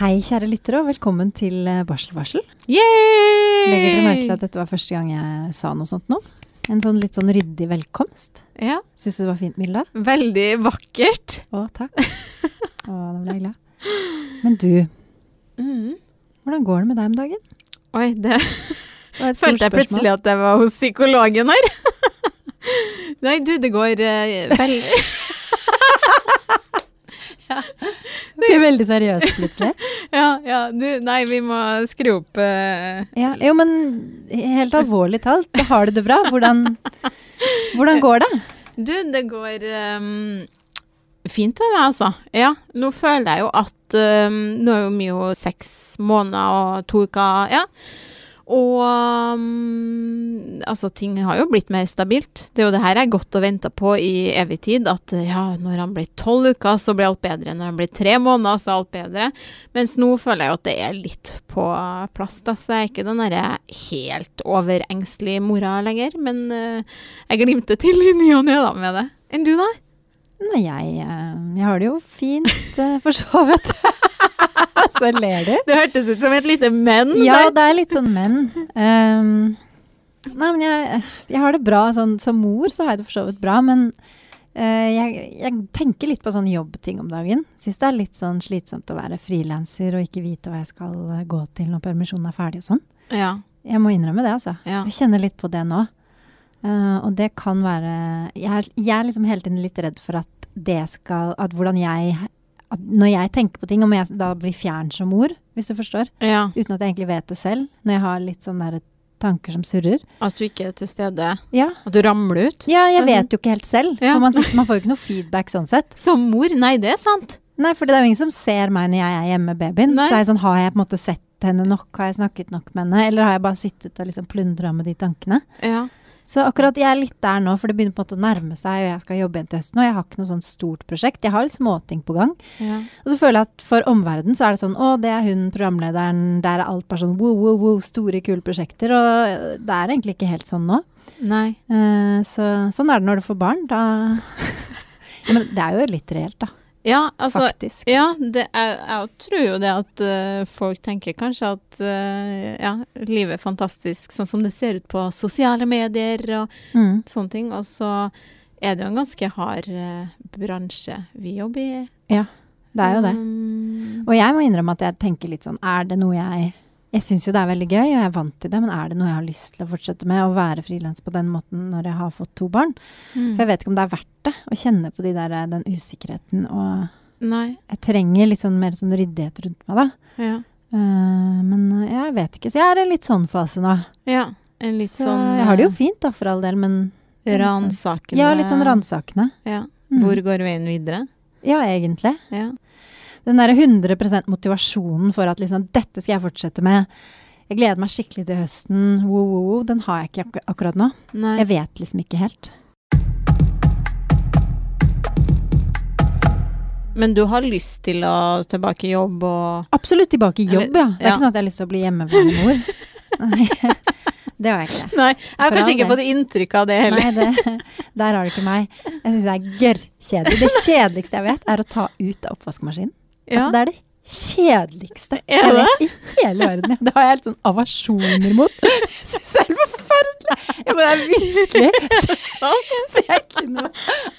Hei, kjære lyttere, og velkommen til eh, Barselvarsel. Yay! Legger dere merke til at dette var første gang jeg sa noe sånt nå? En sånn litt sånn ryddig velkomst. Ja, Syns du det var fint, Milda? veldig vakkert. Å, takk. Å, nå ble jeg glad. Men du, Mm. hvordan går det med deg om dagen? Oi, det Det følte jeg plutselig at jeg var hos psykologen her. Nei, du, det går uh, veldig Du er veldig seriøst plutselig. Ja, ja, du, nei, vi må skru opp uh, Ja, jo, men helt alvorlig talt, har du det bra. Hvordan, hvordan går det? Du, det går um, fint med meg, altså. Ja, nå føler jeg jo at um, Nå er jo vi jo seks måneder og to uker, ja. Og ehm, altså, ting har jo blitt mer stabilt. Det er jo det her jeg har gått og venta på i evig tid. At ja, når han blir tolv uker, så blir alt bedre. Når han blir tre måneder, så er alt bedre. Mens nå føler jeg jo at det er litt på plass, da. Så jeg er ikke den derre helt overengstelige mora lenger. Men uh, jeg glimter til i ny og ne med det. Enn du, da? Nei, jeg, eh, jeg har det jo fint, for så vidt. Så ler du. Det hørtes ut som et lite men. Ja, der. det er litt sånn men. Um, nei, men jeg, jeg har det bra. Sånn, som mor så har jeg det for så vidt bra, men uh, jeg, jeg tenker litt på sånn jobbting om dagen. Syns det er litt sånn slitsomt å være frilanser og ikke vite hva jeg skal gå til når permisjonen er ferdig og sånn. Ja. Jeg må innrømme det, altså. Ja. Jeg kjenner litt på det nå. Eh, og det kan være jeg er, jeg er liksom hele tiden litt redd for at det skal At hvordan jeg at Når jeg tenker på ting, om jeg da blir fjern som mor, hvis du forstår ja. uten at jeg egentlig vet det selv, når jeg har litt sånne der tanker som surrer. At du ikke er til stede. Ja, At du ramler ut. ja jeg Altså- vet jo ikke helt selv. Ja. For man, man får jo ikke noe feedback sånn sett. Som mor? Nei, det er sant. Nei, for det er jo ingen som ser meg når jeg er hjemme med babyen. Nei. Så er jeg sånn, har jeg på en måte sett henne nok? Har jeg snakket nok med henne? Eller har jeg bare sittet og liksom plundra med de tankene? Ja. Så akkurat jeg er litt der nå, for det begynner på en måte å nærme seg, og jeg skal jobbe igjen til høsten. Og jeg har ikke noe sånn stort prosjekt. Jeg har småting på gang. ja. Og så føler jeg at for omverdenen så er det sånn Å, det er hun programlederen. Der er alt bare sånn wow, wow, wow, store, kule prosjekter. Og det er egentlig ikke helt sånn nå. Nei. Uh, så sånn er det når du får barn. Da ja, Men det er jo litt reelt, da. Ja, altså Faktisk. Ja, det er, jeg tror jo det at uh, folk tenker kanskje at uh, ja, livet er fantastisk sånn som det ser ut på sosiale medier og Mm. sånne ting. Og så er det jo en ganske hard uh, bransje vi jobber i. Ja, det er jo det. Um, Og jeg må innrømme at jeg tenker litt sånn Er det noe jeg Jeg syns jo det er veldig gøy, og jeg er vant til det, men er det noe jeg har lyst til å fortsette med? Å være frilans på den måten når jeg har fått to barn? mm. For jeg vet ikke om det er verdt det å kjenne på de der, den usikkerheten. Og Nei. jeg trenger litt sånn mer sånn ryddighet rundt meg, da. Ja. Uh, men eh, jeg vet ikke. Så jeg er i en litt sånn fase nå. ja. En litt så sånn jeg har det jo fint, da, for all del, men eh, ransakende Ja, litt sånn ransakende. Ja. Mm. Hvor går veien videre? Ja, egentlig. Ja. Den derre 100% motivasjonen for at liksom dette skal jeg fortsette med. Jeg gleder meg skikkelig til høsten. Wow, wow, wow. Den har jeg ikke ak akkurat nå. Nei. Jeg vet liksom ikke helt. Men du har lyst til å tilbake i jobb og Absolutt tilbake i jobb, ja. Det er ja. ikke sånn at jeg har lyst til å bli hjemmeværende mor. Det har jeg ikke. Nei, jeg har kanskje ikke fått inntrykk av det heller. Nei, det, der har du ikke meg. Jeg syns det er gørrkjedelig. Det kjedeligste jeg vet, er å ta ut av oppvaskmaskinen. Ja. Altså, det er det kjedeligste jeg vet i hele verden. Det har jeg helt sånn avasjoner mot. Jeg syns det er helt forferdelig. Men det er virkelig Så jeg kunne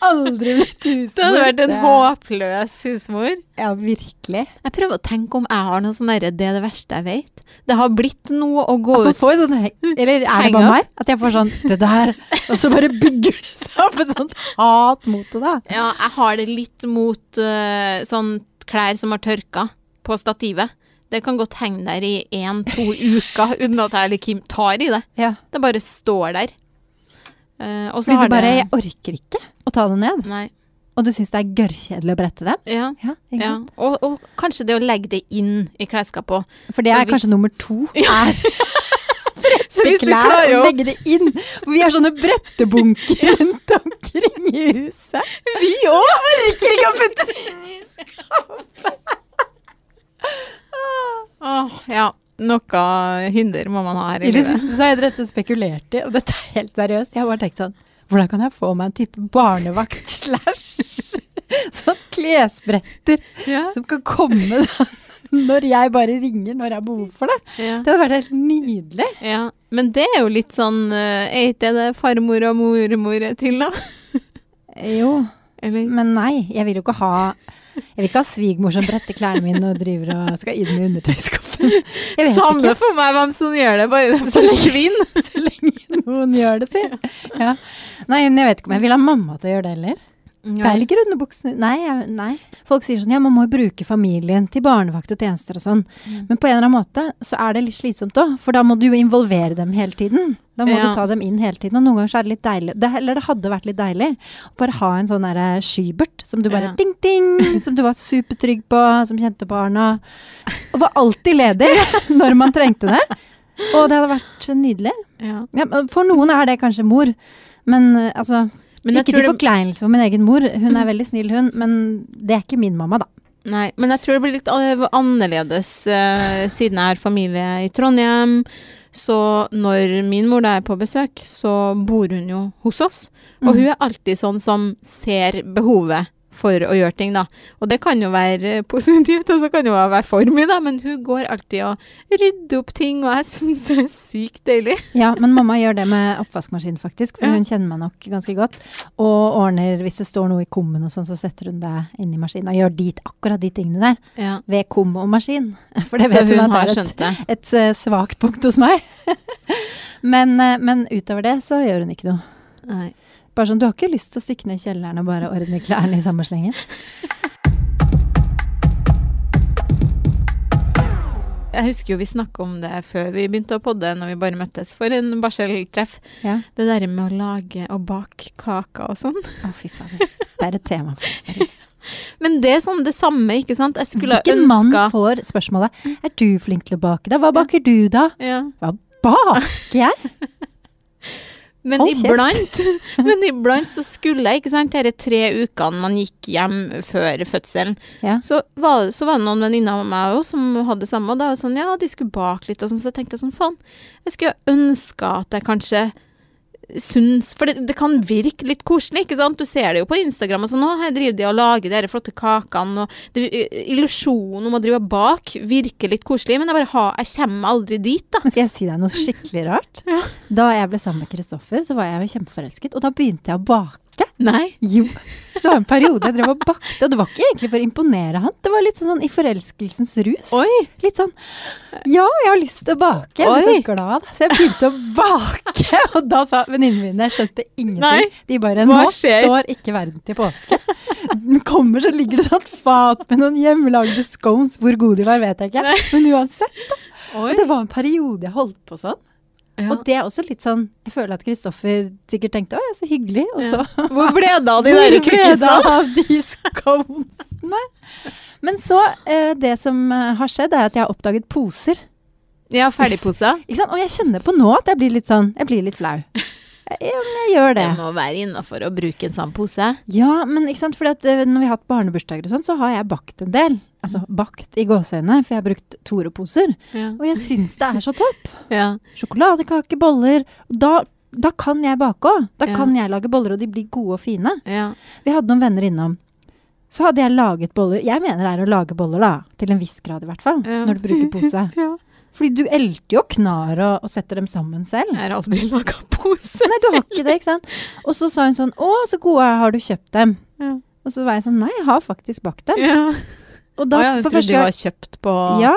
aldri blitt husmor. Det hadde vært en håpløs husmor. Ja, virkelig. Jeg prøver å tenke om jeg har noe sånn derre Det er det verste jeg vet. Det har blitt noe å gå ut sånn Eller er det bare meg? At jeg får sånn Det der. Og så bare bygger det seg opp et sånt hat mot det, da. Ja, jeg har det litt mot uh, sånn klær som har tørka på stativet. Det kan godt henge der i én-to uker uten at jeg eller Kim tar i det. Ja. Det bare står der. Uh, og så Fordi har du bare det Jeg orker ikke å ta det ned. Nei. Og du syns det er gørrkjedelig å brette dem? Ja. Ja, ja. Og, og kanskje det å legge det inn i klesskapet òg. For det er hvis- kanskje nummer to. Ja. Er du klær og legge det inn. For vi har sånne brettebunker rundt omkring i huset. Vi òg orker ikke å putte det inn i skapet. Åh, ja. Noe hinder må man ha her i I det siste så har jeg dette spekulert i, og dette er helt seriøst. Jeg har bare tenkt sånn Hvordan kan jeg få meg en type barnevakt slash sånn klesbretter Ja. som kan komme sånn når jeg bare ringer når jeg har behov for det. Ja. Det hadde vært helt nydelig. ja. Men det er jo litt sånn eh, Er ikke det farmor og mormor er til, da? Jo, Eller? men nei. Jeg vil jo ikke ha Jeg vil ikke ha svigermor som bretter klærne mine og driver og skal inn i undertøyskuffen. Samme ikke. for meg hvem som gjør det, bare lenge- forsvinner. Så lenge noen gjør det, si. Ja. Nei, men jeg vet ikke om jeg vil ha mamma til å gjøre det heller. Jeg er ikke runde bukser nei. Folk sier sånn ja, man må bruke familien til barnevakt og tjenester og sånn. Mm. Men på en eller annen måte så er det litt slitsomt òg. For da må du jo involvere dem hele tiden. Da må Ja. du ta dem inn hele tiden. Og noen ganger så er det litt deilig. Det, eller det hadde vært litt deilig å bare ha en sånn derre skybert som du bare Ja. ding, ding, som du var supertrygg på, som kjente barna. Og var alltid ledig når man trengte det. Og det hadde vært nydelig. Ja. Ja, for noen er det kanskje mor. Men eh, altså ikke til forkleinelse for min egen mor. Hun er veldig snill, hun. Men det er ikke min mamma, da. nei, men jeg tror det blir litt annerledes uh, siden jeg har familie i Trondheim. Så når min mor da er på besøk, så bor hun jo hos oss. Og mm. hun er alltid sånn som ser behovet for å gjøre ting, da. Og det kan jo være positivt, og så kan det jo være for mye, da. Men hun går alltid og rydder opp ting, og jeg syns det er sykt deilig. Ja, men mamma gjør det med oppvaskmaskin, faktisk. For Ja. hun kjenner meg nok ganske godt. Og ordner, hvis det står noe i kummen og sånn, så setter hun det inn i maskinen. Og gjør dit, akkurat de tingene der. Ja. Ved kum og maskin. For det Så vet hun, hun at det er et, et eh, svakt punkt hos meg. men, eh, men utover det så gjør hun ikke noe. Nei. Bare sånn, du har ikke lyst til å stikke ned i kjelleren og bare ordne klærne i samme slengen? Jeg husker jo vi snakka om det før vi begynte å podde, når vi bare møttes for en barseltreff. Ja. Det der med å lage og bake kaker og sånn. Å, fy faen. Det er et tema for oss, seriøst. Men det er sånn det samme, ikke sant? Jeg skulle ønska Hvilken mann får spørsmålet Er du flink til å bake, da? Hva baker du, da? ja. Hva Baker jeg? Men iblant, men iblant så skulle jeg, ikke sant, disse tre ukene man gikk hjem før fødselen, Ja. så, var, så var det noen venninner av meg også som hadde det samme, og da var det sånn, ja, de skulle bake litt, og sånn, så tenkte jeg sånn, faen, jeg skulle ønske at jeg kanskje syns, for det, det kan virke litt koselig, ikke sant? Du ser det jo på Instagram og sånn, nå her driver de og lager de flotte kakene, og illusjonen om å drive bak virker litt koselig, men jeg bare har, jeg kommer aldri dit da. Men skal jeg si deg noe skikkelig rart? Da jeg ble sammen med Kristoffer, så var jeg jo kjempeforelsket, og da begynte jeg å bake. Nei. Jo. Så det var en periode jeg drev og bakte, og det var ikke egentlig for å imponere han. Det var litt sånn i forelskelsens rus. Oi. Litt sånn Ja, jeg har lyst til å bake. Jeg ble så glad. Så jeg begynte å bake, og da sa venninnene mine Jeg skjønte ingenting. Nei. De bare Nå står ikke verden til påske. Den kommer, så ligger det sånn fat med noen hjemmelagde scones. Hvor gode de var, vet jeg ikke. Nei. Men uansett. Oi. Og det var en periode jeg holdt på sånn. Ja. Og det er også litt sånn Jeg føler at Kristoffer sikkert tenkte å, så hyggelig, og så Ja. Hvor ble det av de der kvikkisene? av de sconesene? Men så, eh, det som eh, har skjedd, er at jeg har oppdaget poser. Ja, ferdigposa. Og jeg kjenner på nå at jeg blir litt sånn Jeg blir litt flau. Ja, men jeg gjør det. Det må være innafor å bruke en sånn pose. Ja, men ikke sant, fordi at eh, når vi har hatt barnebursdager og sånn, så har jeg bakt en del. Altså bakt i gåseøyne, for jeg har brukt Tore-poser. Ja. Og jeg syns det er så topp. ja. Sjokoladekake, boller. Da, da kan jeg bake òg. Da Ja. kan jeg lage boller, og de blir gode og fine. ja. Vi hadde noen venner innom. Så hadde jeg laget boller. Jeg mener det er å lage boller, da. Til en viss grad, i hvert fall. Når du bruker pose. ja. Fordi du elter jo knar og, og setter dem sammen selv. Jeg har aldri laga pose. Nei, du har ikke det, ikke sant. Og så sa hun sånn Å, så gode har du kjøpt dem. Ja. Og så var jeg sånn Nei, jeg har faktisk bakt dem. Ja. Og da, oh, ja, for trodde første de var kjøpt på Ja.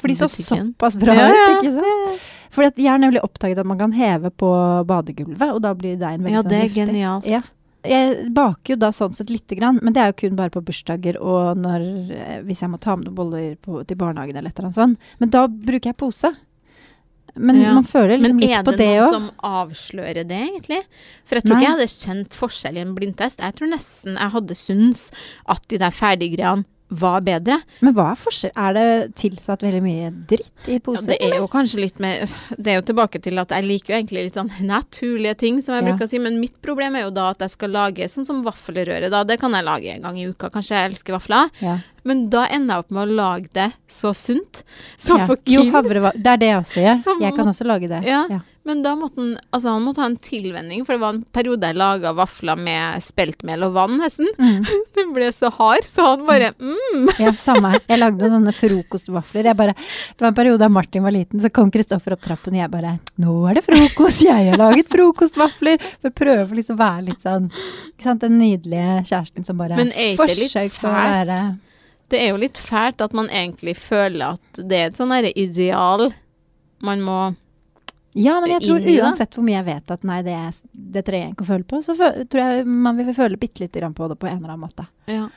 For de så såpass bra Ja, ja. ut, ikke sant. At jeg har nemlig oppdaget at man kan heve på badegulvet, og da blir deigen veldig Ja, sånn det er luftig. genialt. Ja. Jeg baker jo da sånn sett lite grann, men det er jo kun bare på bursdager og når, eh, hvis jeg må ta med noen boller på, til barnehagen eller et eller annet sånt. Men da bruker jeg pose. Men Ja. man føler liksom litt er på det det noen òg. som avslører det, egentlig? For jeg tror Nei. ikke jeg hadde kjent forskjell i en blindtest. Jeg tror nesten jeg hadde syntes at de der ferdiggreiene var bedre. Men hva er forskjell? Er det tilsatt veldig mye dritt i Ja, det er jo kanskje litt mer Det er jo tilbake til at jeg liker jo egentlig litt sånn naturlige ting, som jeg Ja. bruker å si. Men mitt problem er jo da at jeg skal lage sånn som vaffelrøre, da. Det kan jeg lage en gang i uka. Kanskje jeg elsker vafler. ja. Men da ender jeg opp med å lage det så sunt. Så ja. for Jo, Kim. Det er det jeg også gjør. Jeg kan også lage det. Ja. Men da måtte han Altså, han måtte ha en tilvenning, for det var en periode jeg laga vafler med speltmel og vann, nesten. Mm. Den ble så hard, så han bare mm. Ja, samme her. Jeg lagde sånne frokostvafler. Bare, det var en periode da Martin var liten, så kom Kristoffer opp trappen, og jeg bare Nå er det frokost! Jeg har laget frokostvafler! For å prøve liksom å være litt sånn Ikke sant, den nydelige kjæresten som bare Men er ikke litt å være Det er jo litt fælt at man egentlig føler at det er et sånn ideal man må Ja, men jeg tror uansett hvor mye jeg vet at nei, det, det trenger jeg ikke å føle på, så tror jeg man vil føle bitte lite grann på det på en eller annen måte. Ja.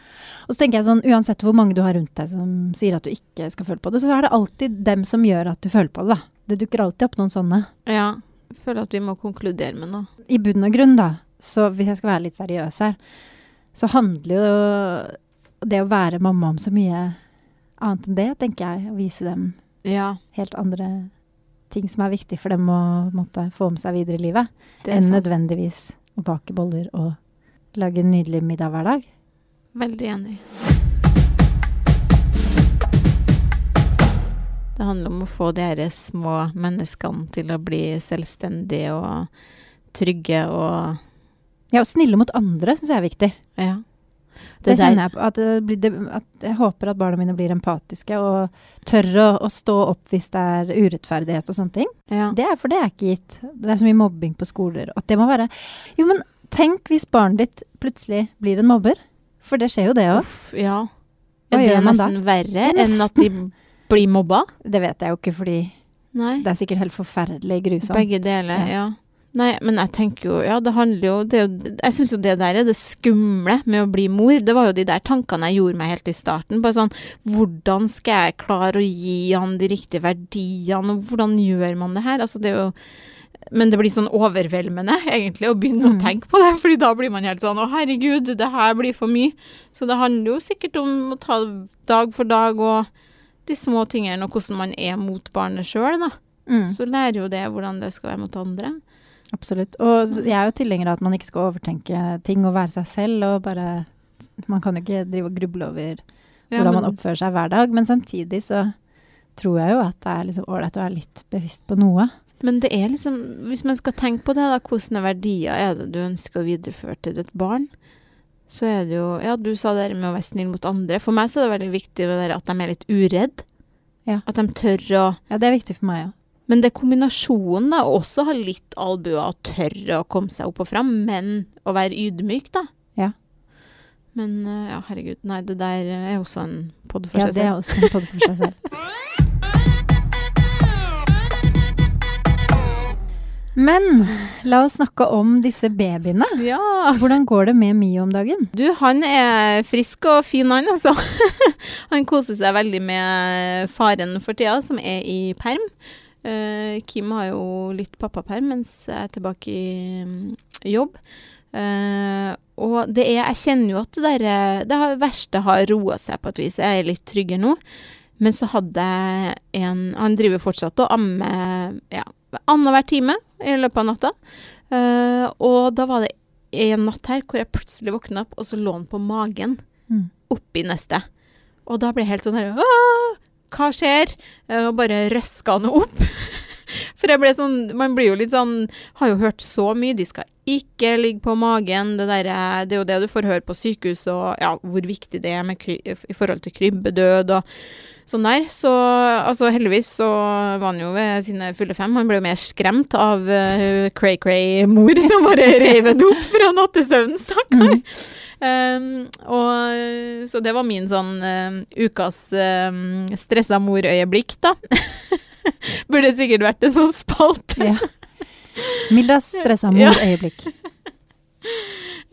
Og så tenker jeg sånn, uansett hvor mange du har rundt deg som sier at du ikke skal føle på det, så er det alltid dem som gjør at du føler på det, da. Det dukker alltid opp noen sånne. ja. Jeg føler at vi må konkludere med noe. I bunn og grunn, da, så hvis jeg skal være litt seriøs her, så handler jo det å være mamma om så mye annet enn det, tenker jeg. Å vise dem Ja, helt andre ting som er viktig for dem å måtte få med seg videre i livet, enn sant. nødvendigvis å bake boller og lage en nydelig middag hver dag. Veldig enig. Det handler om å få de her små menneskene til å bli selvstendige og trygge og Ja, og snille mot andre syns jeg er viktig. Ja. Det, Det kjenner jeg på. At, det blir, det, at jeg håper at barna mine blir empatiske og tør å, å stå opp hvis det er urettferdighet og sånne ting. Ja. Det er, for det er ikke gitt. Det er så mye mobbing på skoler. At det må være Jo, men tenk hvis barnet ditt plutselig blir en mobber. For det skjer jo, det òg. Ja. Hva Er det gjør man da? nesten verre Det er enn at de blir mobba? Det vet jeg jo ikke, fordi Nei. det er sikkert helt forferdelig grusomt. Begge deler, Ja. ja. Nei, men jeg tenker jo Ja, det handler jo, det jo Jeg syns jo det der er det skumle med å bli mor. Det var jo de der tankene jeg gjorde meg helt i starten. Bare sånn Hvordan skal jeg klare å gi han de riktige verdiene, og hvordan gjør man det her? Altså, det er jo men det blir sånn overveldende, egentlig, å begynne Mm. å tenke på det. fordi da blir man helt sånn Å, herregud, det her blir for mye. Så det handler jo sikkert om å ta dag for dag og de små tingene, og hvordan man er mot barnet sjøl, da. Mm, Så lærer jo det hvordan det skal være mot andre. Absolutt. Og jeg er jo tilhenger av at man ikke skal overtenke ting og være seg selv og bare Man kan jo ikke drive og gruble over Ja, hvordan man oppfører seg hver dag, men samtidig så tror jeg jo at det er liksom ålreit å være litt bevisst på noe. Men det er liksom, hvis man skal tenke på det, da, hvilke verdier er det du ønsker å videreføre til ditt barn? Så er det jo Ja, du sa det med å være snill mot andre. For meg så er det veldig viktig det at de er litt uredd. Ja. At de tør å Ja, det er viktig for meg òg. Men det er kombinasjonen, da. å Også ha litt albuer og tørre å komme seg opp og fram, men å være ydmyk, da. Ja. Men eh, ja, herregud. Nei, det der er også en pod for Ja, seg det er også en podd for seg selv. Men la oss snakke om disse babyene. Ja. Hvordan går det med Mio om dagen? Du, han er frisk og fin, han altså. han koser seg veldig med faren for tida, som er i perm. Eh, Kim har jo litt pappaperm mens jeg er tilbake i um, jobb. Uh, og det er Jeg kjenner jo at det der eh, Det har- verste har roa seg på et vis. Jeg er litt tryggere nå. Men så hadde jeg en Han driver fortsatt og ammer ja, annenhver time i løpet av natta. Uh, og da var det en natt her hvor jeg plutselig våkna opp, og så lå han på magen Mm. oppi nestet. Og da ble jeg helt sånn her «Åh, Hva skjer? Eh, Og bare røska han opp. For jeg ble sånn Man blir jo litt sånn Har jo hørt så mye. De skal ikke ligge på magen. Det, der, er- det er jo det du får høre på sykehus, og ja, hvor viktig det er med kry, i forhold til krybbedød og sånn der. Så altså, heldigvis så var han jo ved sine fulle fem. Han ble jo mer skremt av uh, cray-cray-mor som bare reiv henne opp fra nattesøvnen, stakkar. Um, og Så det var min sånn uh, ukas uh, stressa mor-øyeblikk, da. Burde sikkert vært en sånn spalte. Ja. Mildas stressa mor-øyeblikk.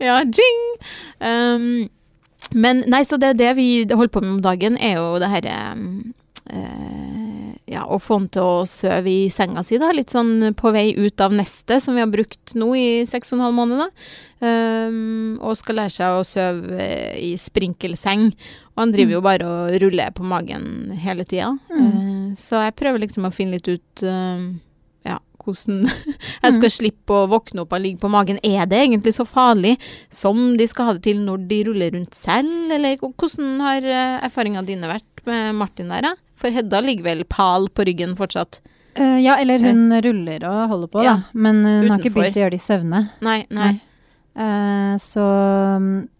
Ja, jing! Um, men nei, så det, det vi holder på med om dagen, er jo det herre um, eh, Ja, å få han til å sove i senga si, da. Litt sånn på vei ut av nestet, som vi har brukt nå i seks og en halv måned, da. Um, og skal lære seg å sove i sprinkelseng. Og han driver jo bare og ruller på magen hele tida. Mm. Eh, så jeg prøver liksom å finne litt ut um, ja, hvordan jeg skal slippe å våkne opp og ligge på magen. Er det egentlig så farlig som de skal ha det til når de ruller rundt selv, eller hvordan har eh, erfaringene dine vært med Martin der, da? For Hedda ligger vel pal på ryggen fortsatt? Eh, ja, eller hun ruller og holder på, da. Men hun hun har ikke begynt å gjøre det i søvne. Nei, nei. Eh, så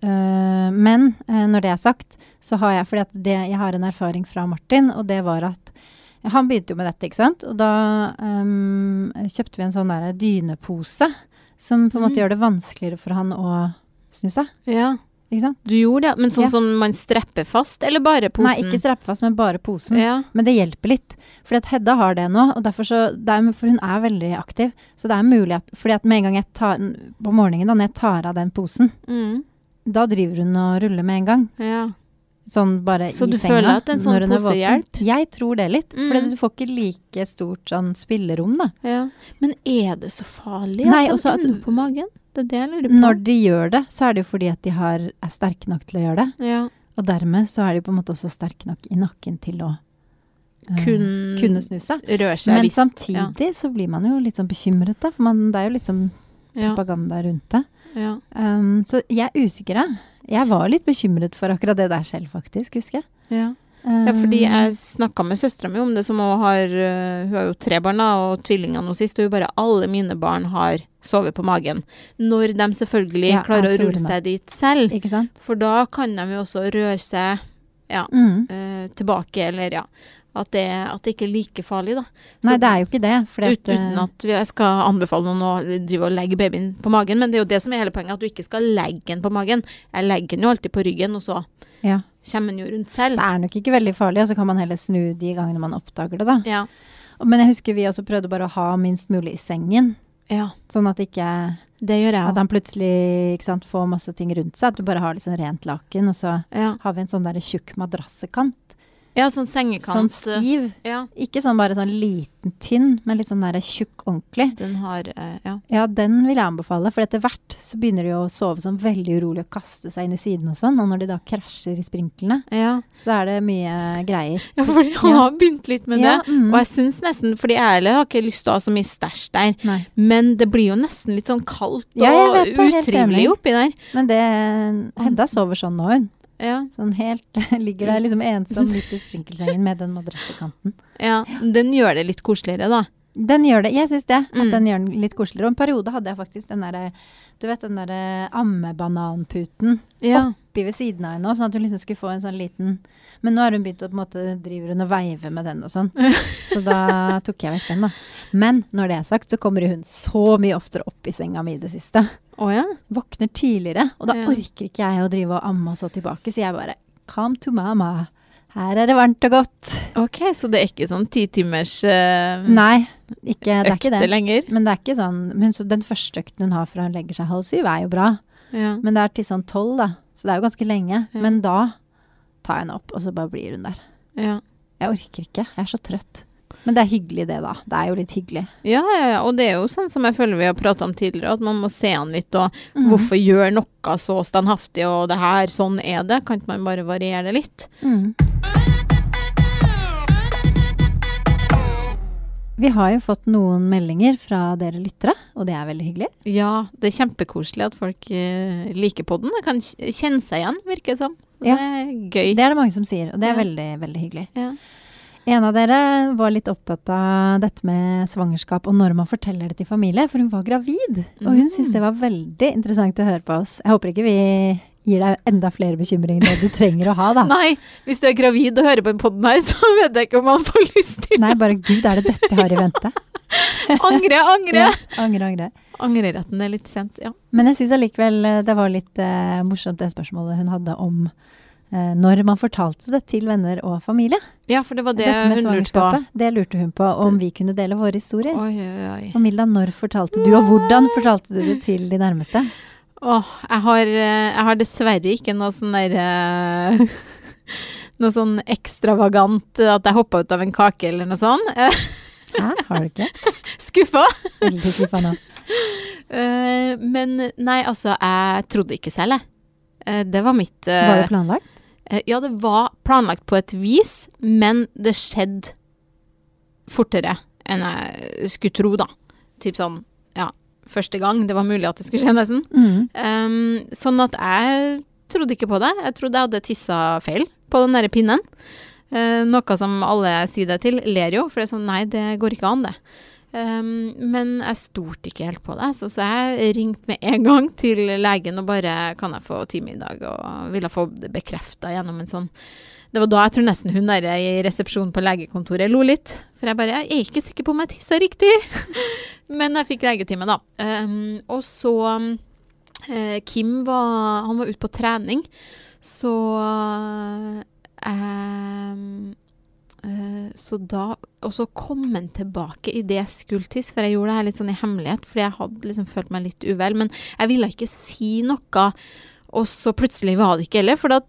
uh, Men uh, når det er sagt, så har jeg Fordi at det, jeg har en erfaring fra Martin, og det var at han begynte jo med dette, ikke sant. Og da um, kjøpte vi en sånn der dynepose som på en måte Mm. gjør det vanskeligere for han å snu seg. Ja, Ikke sant? du gjorde det. Men sånn Ja. som man strepper fast, eller bare posen? Nei, ikke strepper fast, men bare posen. Ja. Men det hjelper litt. Fordi at Hedda har det nå, og derfor så, er, for hun er veldig aktiv. Så det er mulig at fordi at med en gang jeg tar på morgenen, da når jeg tar av den posen, Mm. da driver hun og ruller med en gang. ja. Sånn bare Så i du senga. føler at en sånn pose hjelper? Jeg tror det litt. Mm. For du får ikke like stort sånn spillerom, da. ja. Men er det så farlig Nei, at de ender på magen? Det er det jeg lurer på. Når de gjør det, så er det jo fordi at de har, er sterke nok til å gjøre det. ja. Og dermed så er de på en måte også sterke nok i nakken til å Kun, uh, kunne snu seg. røre seg Men visst. samtidig så blir man jo litt sånn bekymret, da. For man, det er jo litt sånn Ja. propaganda rundt det. Ja. Um, så jeg er usikker, jeg. Var litt bekymret for akkurat det der selv, faktisk, husker jeg. Ja. ja, fordi Um, jeg snakka med søstera mi om det, som hun har øh, Hun har jo tre barn da, og tvillinger nå sist, og hun bare Alle mine barn har sovet på magen. Når de selvfølgelig Ja, klarer er å rulle seg dit selv. For da kan de jo også røre seg ja, Mm. øh, tilbake, eller ja. At det, at det ikke er like farlig, da. Så Nei, det er jo ikke det. At, eh, uten at jeg skal anbefale noen å drive og legge babyen på magen, men det er jo det som er hele poenget, at du ikke skal legge den på magen. Jeg legger den jo alltid på ryggen, og så ja. kommer den jo rundt selv. Det er nok ikke veldig farlig, og så kan man heller snu de gangene man oppdager det, da. Ja. Men jeg husker vi også prøvde bare å ha minst mulig i sengen. ja, Sånn at ikke det gjør jeg At han plutselig sant, får masse ting rundt seg. At du bare har sånn rent laken, og så Ja. har vi en sånn der tjukk madrassekant. Ja, sånn sengekant. Sånn stiv. ja, Ikke sånn bare sånn liten, tynn, men litt sånn der tjukk ordentlig. den har eh, Ja. Ja, den vil jeg anbefale, for etter hvert så begynner de å sove sånn veldig urolig og kaste seg inn i siden og sånn, og når de da krasjer i sprinklene, Ja, så er det mye greier. ja fordi har Ja. begynt litt med det. mm. Og jeg syns nesten, fordi jeg heller har ikke lyst til å ha så mye stæsj der, Nei. men det blir jo nesten litt sånn kaldt og utrivelig oppi der. Men det Hedda sover sånn nå, hun. Ja, Sånn helt Ligger der liksom ensom midt i sprinkelsengen med den madrassekanten. ja, den gjør det litt koseligere, da. Den gjør det. Jeg syns det. At Mm. den gjør den litt koseligere. Og en periode hadde jeg faktisk den derre Du vet den derre ammebananputen Ja. oppi ved siden av henne òg, sånn at hun liksom skulle få en sånn liten Men nå har hun begynt å på en måte driver hun og veiver med den og sånn. Så da tok jeg vekk den, da. Men når det er sagt, så kommer hun så mye oftere opp i senga mi i det siste. Å ja? Våkner tidligere, og da Ja. orker ikke jeg å drive og amme og så tilbake, så jeg bare Come to mama. Her er det varmt og godt. Ok, så det er ikke sånn titimers uh, Nei, ikke, det er ikke det. lenger? Men det er ikke sånn men så Den første økten hun har fra hun legger seg halv syv, er jo bra. Ja. Men det er til sånn tolv, da. Så det er jo ganske lenge. Men da tar jeg henne opp, og så bare blir hun der. Ja. Jeg orker ikke. Jeg er så trøtt. Men det er hyggelig, det, da. Det er jo litt hyggelig. Ja, ja, ja, og det er jo sånn som jeg føler vi har prata om tidligere, at man må se an litt, og mm. hvorfor gjør noe så standhaftig, og det her, sånn er det, kan ikke man bare variere det litt? Mm. Vi har jo fått noen meldinger fra dere lyttere, og det er veldig hyggelig. Ja, det er kjempekoselig at folk eh, liker podden, det kan kjenne seg igjen, virker det som. Ja. Det er gøy. Det er det mange som sier, og det er Ja. veldig, veldig hyggelig. Ja. En av dere var litt opptatt av dette med svangerskap og når man forteller det til familie, for hun var gravid. Og hun Mm. syntes det var veldig interessant å høre på oss. Jeg håper ikke vi gir deg enda flere bekymringer enn du trenger å ha, da. Nei, hvis du er gravid og hører på en podden her, så vet jeg ikke om man får lyst til Nei, bare gud, er det dette jeg har i vente? Angre, angre! Ja, angre, angre. Angreretten er litt sent, ja. Men jeg syns allikevel eh, det var litt uh, morsomt det spørsmålet hun hadde om når man fortalte det til venner og familie. Ja, for det var det hun lurte på. Det lurte hun på, om vi kunne dele våre historier. Oi, oi, oi. Og Milla, når fortalte du, og hvordan fortalte du det til de nærmeste? Åh, jeg har, eh, jeg har dessverre ikke noe sånn der eh, Noe sånn ekstravagant eh, at jeg hoppa ut av en kake eller noe sånt. Eh, Hæ, har du ikke? Skuffa! Veldig skuffa nå. Eh, men nei, altså, jeg trodde ikke selv, jeg. Eh, det var mitt eh, Var det planlagt? Eh, Ja, det var planlagt på et vis, men det skjedde fortere enn jeg skulle tro, da. Typ sånn, ja, første gang det var mulig at det skulle skje, nesten. Mm. Um, sånn at jeg trodde ikke på det. Jeg trodde jeg hadde tissa feil på den der pinnen. Uh, noe som alle sier det til, ler jo, for det er sånn nei, det går ikke an, det. Um, men jeg stolte ikke helt på det, så, så jeg ringte med en gang til legen og bare Kan jeg få time i dag? Og ville få det bekrefta gjennom en sånn Det var da jeg tror nesten hun der i resepsjonen på legekontoret lo litt. For jeg bare Jeg er ikke sikker på om jeg tissa riktig. men jeg fikk legetime, da. Um, og så uh, Kim var Han var ute på trening, så um, så da Og så kom han tilbake i det skulle for jeg gjorde det her litt sånn i hemmelighet, fordi jeg hadde liksom følt meg litt uvel. Men jeg ville ikke si noe, og så plutselig var det ikke heller, for da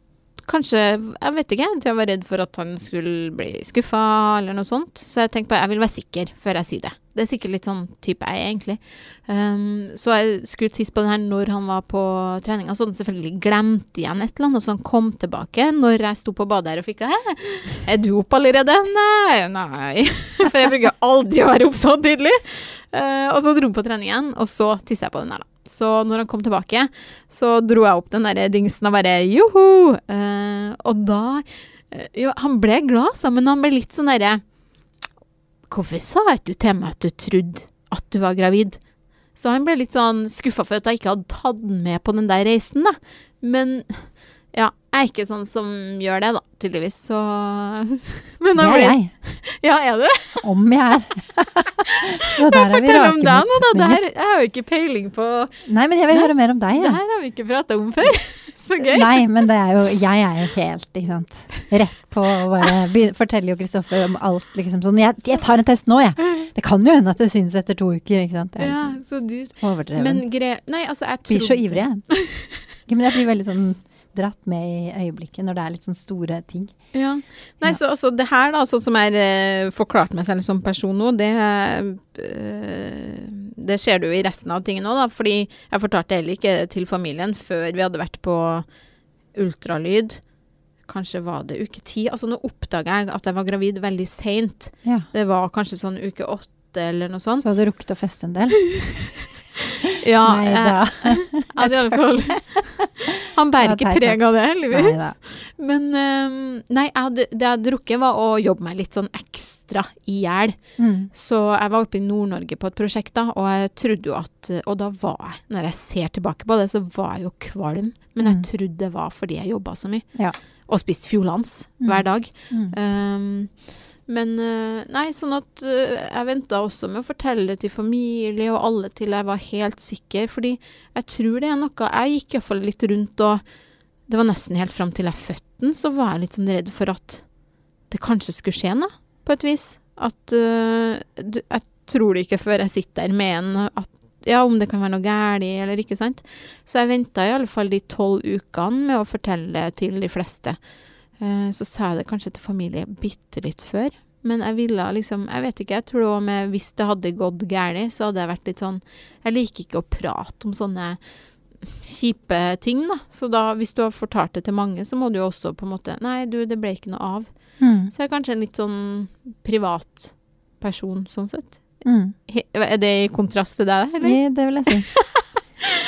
kanskje Jeg vet ikke. Jeg var redd for at han skulle bli skuffa, eller noe sånt. Så jeg tenkte på jeg vil være sikker før jeg sier det. Det er sikkert litt sånn type jeg, egentlig. Um, så jeg skulle tisse på den her når han var på trening. Og så hadde han selvfølgelig glemt igjen et eller annet, og så han kom tilbake når jeg sto på badet her og fikk det. Er du oppe allerede? Nei, nei. For jeg bruker aldri å være oppe så tidlig. Uh, og så dro han på trening igjen, og så tissa jeg på den her, da. Så når han kom tilbake, så dro jeg opp den der dingsen og bare joho! Uh, og da uh, Jo, han ble glad, så, men han ble litt sånn derre Hvorfor sa ikke du til meg at du trodde at du var gravid? Så han ble litt sånn skuffa for at jeg ikke hadde tatt den med på den der reisen, da. Men ja, er ikke sånn som gjør det, da, tydeligvis, så Men Det er jeg. Ja, er du? Om jeg er. så der er vi Fortell om deg nå, da. Det her, jeg har jo ikke peiling på Nei, men jeg vil høre mer om deg, ja. Det her har vi ikke prata om før. så gøy. Nei, men det er jo Jeg er jo helt, ikke sant. Rett på å bare fortelle jo Kristoffer om alt, liksom sånn. Jeg, jeg, tar en test nå, jeg. Det kan jo hende at det synes etter to uker, ikke sant. Jeg er liksom, ja, så du Overdreven. Men gre... Nei, altså, jeg tror Blir så ivrig, jeg. Ja, men jeg blir veldig sånn dratt med i øyeblikket når det er litt sånn store ting. Ja. Nei, ja. så altså, det her, da, sånn som jeg har uh, forklart meg selv som person nå, det uh, Det ser du i resten av tingene òg, da. Fordi jeg fortalte heller ikke til familien før vi hadde vært på ultralyd. Kanskje var det uke ti. Altså, nå oppdaga jeg at jeg var gravid veldig seint. Ja. Det var kanskje sånn uke åtte eller noe sånt. Så hadde du rukket å feste en del? ja. Nei da. Eh, Han bærer ikke preg av det, heldigvis. Men um, nei, jeg hadde, det jeg hadde drukket, var å jobbe meg litt sånn ekstra i hjel. Mm. Så jeg var oppe i Nord-Norge på et prosjekt, da, og jeg trodde jo at Og da var jeg, når jeg ser tilbake på det, så var jeg jo kvalm. Men jeg mm. trodde det var fordi jeg jobba så mye. Ja. Og spiste Fjolans mm. hver dag. Mm. Um, men nei, sånn at uh, jeg venta også med å fortelle til familie og alle til jeg var helt sikker. Fordi jeg tror det er noe Jeg gikk iallfall litt rundt og Det var nesten helt fram til jeg fødte den, så var jeg litt sånn redd for at det kanskje skulle skje noe, på et vis. At uh, Jeg tror det ikke før jeg sitter der med en at ja, om det kan være noe galt eller ikke, sant. Så jeg venta i alle fall de tolv ukene med å fortelle til de fleste. Eh, så sa jeg det kanskje til familie bitte litt før. Men jeg ville liksom Jeg vet ikke, jeg tror var med Hvis det hadde gått galt, så hadde jeg vært litt sånn Jeg liker ikke å prate om sånne kjipe ting, da. Så da, hvis du har fortalt det til mange, så må du jo også på en måte Nei, du, det ble ikke noe av. Mm. Så jeg er kanskje en litt sånn privat person, sånn sett. Mm. Er det i kontrast til deg, eller? Ja, det vil jeg si.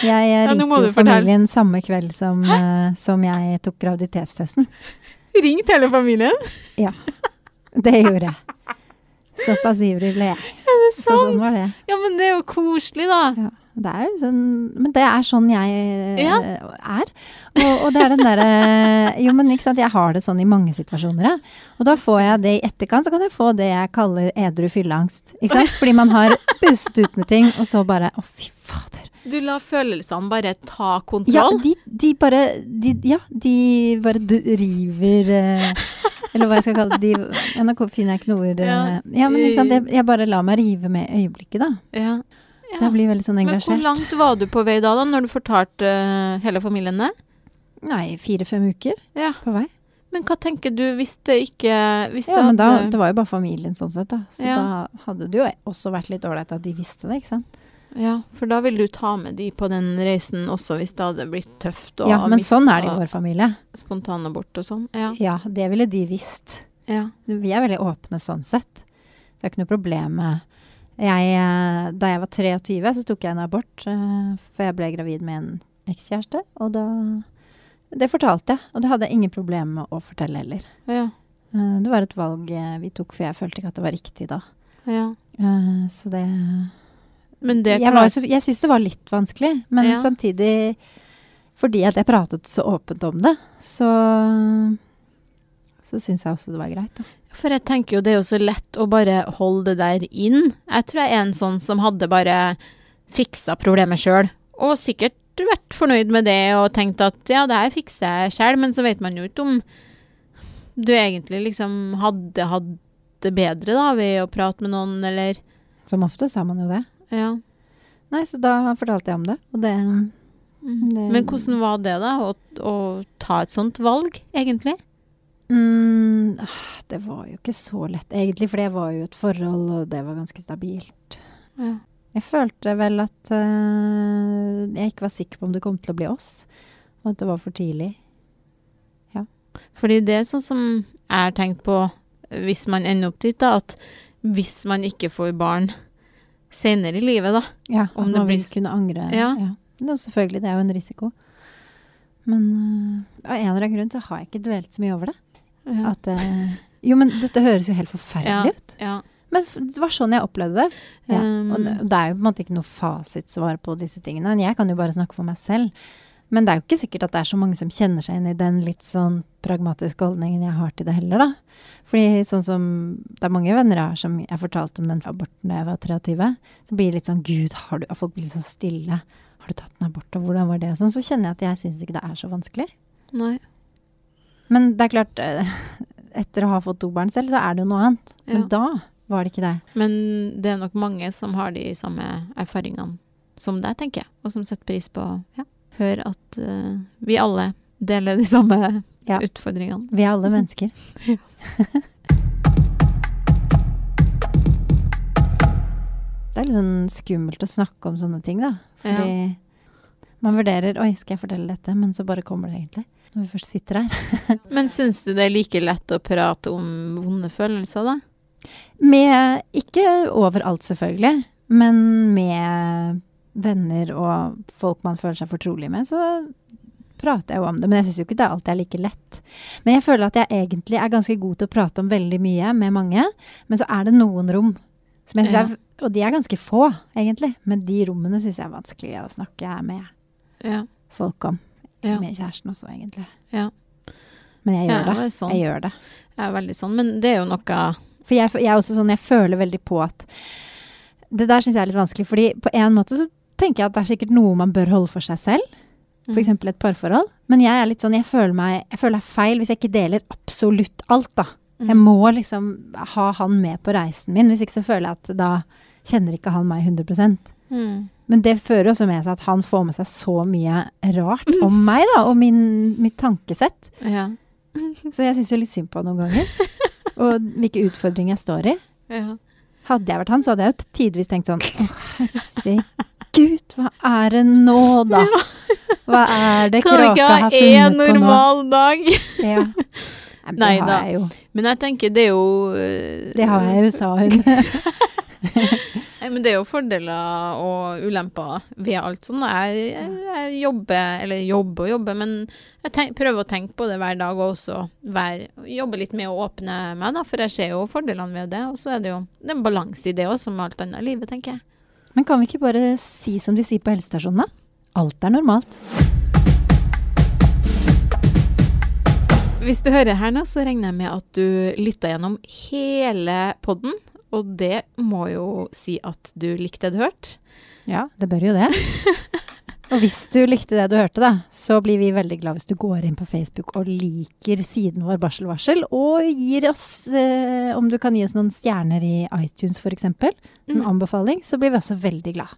Jeg ringte ja, familien samme kveld som, uh, som jeg tok graviditetstesten. Ringt hele familien? Ja, det gjorde jeg. Såpass ivrig ble jeg. Er det sant? Så sånn var det. Ja, men det er jo koselig, da. Ja, det er jo sånn, men det er sånn jeg ja. er. Og, og, det er den derre Jo, men ikke sant, jeg har det sånn i mange situasjoner, jeg. Og da får jeg det i etterkant, så kan jeg få det jeg kaller edru fylleangst. Ikke sant? Fordi man har pustet ut med ting, og så bare Å, fy fader. Du lar følelsene bare ta kontroll? Ja, de, de bare de, Ja, de bare driver uh, Eller hva jeg skal kalle det. De, nå finner jeg ikke noe ord. Uh, ja. ja. men liksom, jeg, jeg, bare lar meg rive med øyeblikket, da. Ja. ja. Jeg blir veldig sånn engasjert. Men hvor langt var du på vei da, da når du fortalte uh, hele familien det? Nei, fire-fem uker ja. på vei. Men hva tenker du hvis det ikke hvis Ja, det men da, det var jo bare familien sånn sett, da. Så Ja. da hadde det jo også vært litt ålreit at de visste det, ikke sant. Ja, for da vil du ta med de på den reisen også hvis det hadde blitt tøft og Ja, men sånn er det i vår familie. spontanabort og sånn. Ja. Ja, det ville de visst. ja. Vi er veldig åpne sånn sett. Det er ikke noe problem med jeg, eh, Da jeg var 23, så tok jeg en abort, eh, for jeg ble gravid med en ekskjæreste. Og da Det fortalte jeg, og det hadde jeg ingen problem med å fortelle heller. ja. Eh, det var et valg vi tok, for jeg følte ikke at det var riktig da. Ja. Så det Men det Jeg, var jeg syns det var litt vanskelig, men Ja. samtidig fordi at jeg pratet så åpent om det, så så syns jeg også det var greit, da. For jeg tenker jo det er jo så lett å bare holde det der inn. Jeg tror jeg er en sånn som hadde bare fiksa problemet sjøl, og sikkert vært fornøyd med det og tenkt at ja, det her fikser jeg sjøl, men så vet man jo ikke om du egentlig liksom hadde hatt det bedre da ved å prate med noen, eller Som ofte sa man jo det. Ja. Nei, så da fortalte jeg om det, og det Mhm. Det- Men hvordan var det, da, å, å ta et sånt valg, egentlig? mm, ah, Det var jo ikke så lett, egentlig, for det var jo et forhold, og det var ganske stabilt. Ja. Jeg følte vel at uh, jeg ikke var sikker på om det kom til å bli oss, og at det var for tidlig. Fordi det er sånn som jeg har tenkt på hvis man ender opp dit, da, at hvis man ikke får barn senere i livet, da Ja, Om man blir... vil kunne angre. Ja. Det er jo selvfølgelig, det er jo en risiko. Men uh, av en eller annen grunn så har jeg ikke dvelt så mye over det. Ja. At uh, Jo, men dette høres jo helt forferdelig Ja. ut. ja. Men det var sånn jeg opplevde det. Ja. Um, Og det, det er jo på en måte ikke noe fasitsvar på disse tingene. Men jeg kan jo bare snakke for meg selv. Men det er jo ikke sikkert at det er så mange som kjenner seg inn i den litt sånn pragmatiske holdningen jeg har til det heller, da. Fordi sånn som Det er mange venner jeg har som jeg fortalte om den aborten da jeg var 23. Så blir det litt sånn Gud, har du Folk blir sånn stille. Har du tatt en abort, og hvordan var det? Og sånn. Så kjenner jeg at jeg syns ikke det er så vanskelig. Nei. Men det er klart, eh, etter å ha fått to barn selv, så er det jo noe annet. Men Ja. da var det ikke det. Men det er nok mange som har de samme erfaringene som deg, tenker jeg, og som setter pris på ja, høre at uh, vi alle deler de samme Ja. utfordringene. Vi er alle mennesker. det er litt sånn skummelt å snakke om sånne ting, da. Fordi man vurderer Oi, skal jeg fortelle dette? Men så bare kommer det egentlig. Når vi først sitter her. Men syns du det er like lett å prate om vonde følelser, da? Med Ikke overalt, selvfølgelig. Men med venner og folk man føler seg fortrolig med, så prater jeg jo om det. Men jeg syns jo ikke det alltid er like lett. Men jeg føler at jeg egentlig er ganske god til å prate om veldig mye med mange. Men så er det noen rom som jeg syns Ja. er Og de er ganske få, egentlig. Men de rommene syns jeg er vanskelig å snakke med Ja. folk om. Ja. Med kjæresten også, egentlig. Ja. Men jeg gjør det. sånn. Jeg gjør det. Jeg er veldig sånn. Men det er jo noe For jeg, jeg er også sånn, jeg føler veldig på at Det der syns jeg er litt vanskelig, fordi på en måte så tenker jeg at det er sikkert noe man bør holde for seg selv. F.eks. Mm. et parforhold. Men jeg er litt sånn, jeg føler meg jeg føler det er feil hvis jeg ikke deler absolutt alt, da. Mm. Jeg må liksom ha han med på reisen min. Hvis ikke så føler jeg at da kjenner ikke han meg 100 Mm. Men det fører også med seg at han får med seg så mye rart om meg, da, og min, mitt tankesett. Ja. Så jeg syns jo litt synd på han noen ganger. Og hvilke utfordringer jeg står i. ja. Hadde jeg vært han, så hadde jeg jo tidvis tenkt sånn Å, herregud, hva er det nå, da? Hva er det Kan kråka har funnet på nå? normal dag. Ja. Nei, da. Men jeg tenker det er jo uh, Det har jeg jo, sa hun. Nei, men det er jo fordeler og ulemper ved alt sånn. Jeg, jeg, jeg jobber, eller jobber og jobber, men jeg tenk, prøver å tenke på det hver dag og også være, jobbe litt med å åpne meg, da, for jeg ser jo fordelene ved det. Og så er det jo det er en balanse i det også, som alt annet i livet, tenker jeg. Men kan vi ikke bare si som de sier på helsestasjonen, da? Alt er normalt. Hvis du hører her nå, så regner jeg med at du lytta gjennom hele podden. Og det må jo si at du likte det du hørte. Ja, det bør jo det. Og hvis du likte det du hørte, da, så blir vi veldig glad hvis du går inn på Facebook og liker siden vår Barselvarsel, og gir oss, eh, om du kan gi oss noen stjerner i iTunes f.eks., en Mm. anbefaling, så blir vi også veldig glad.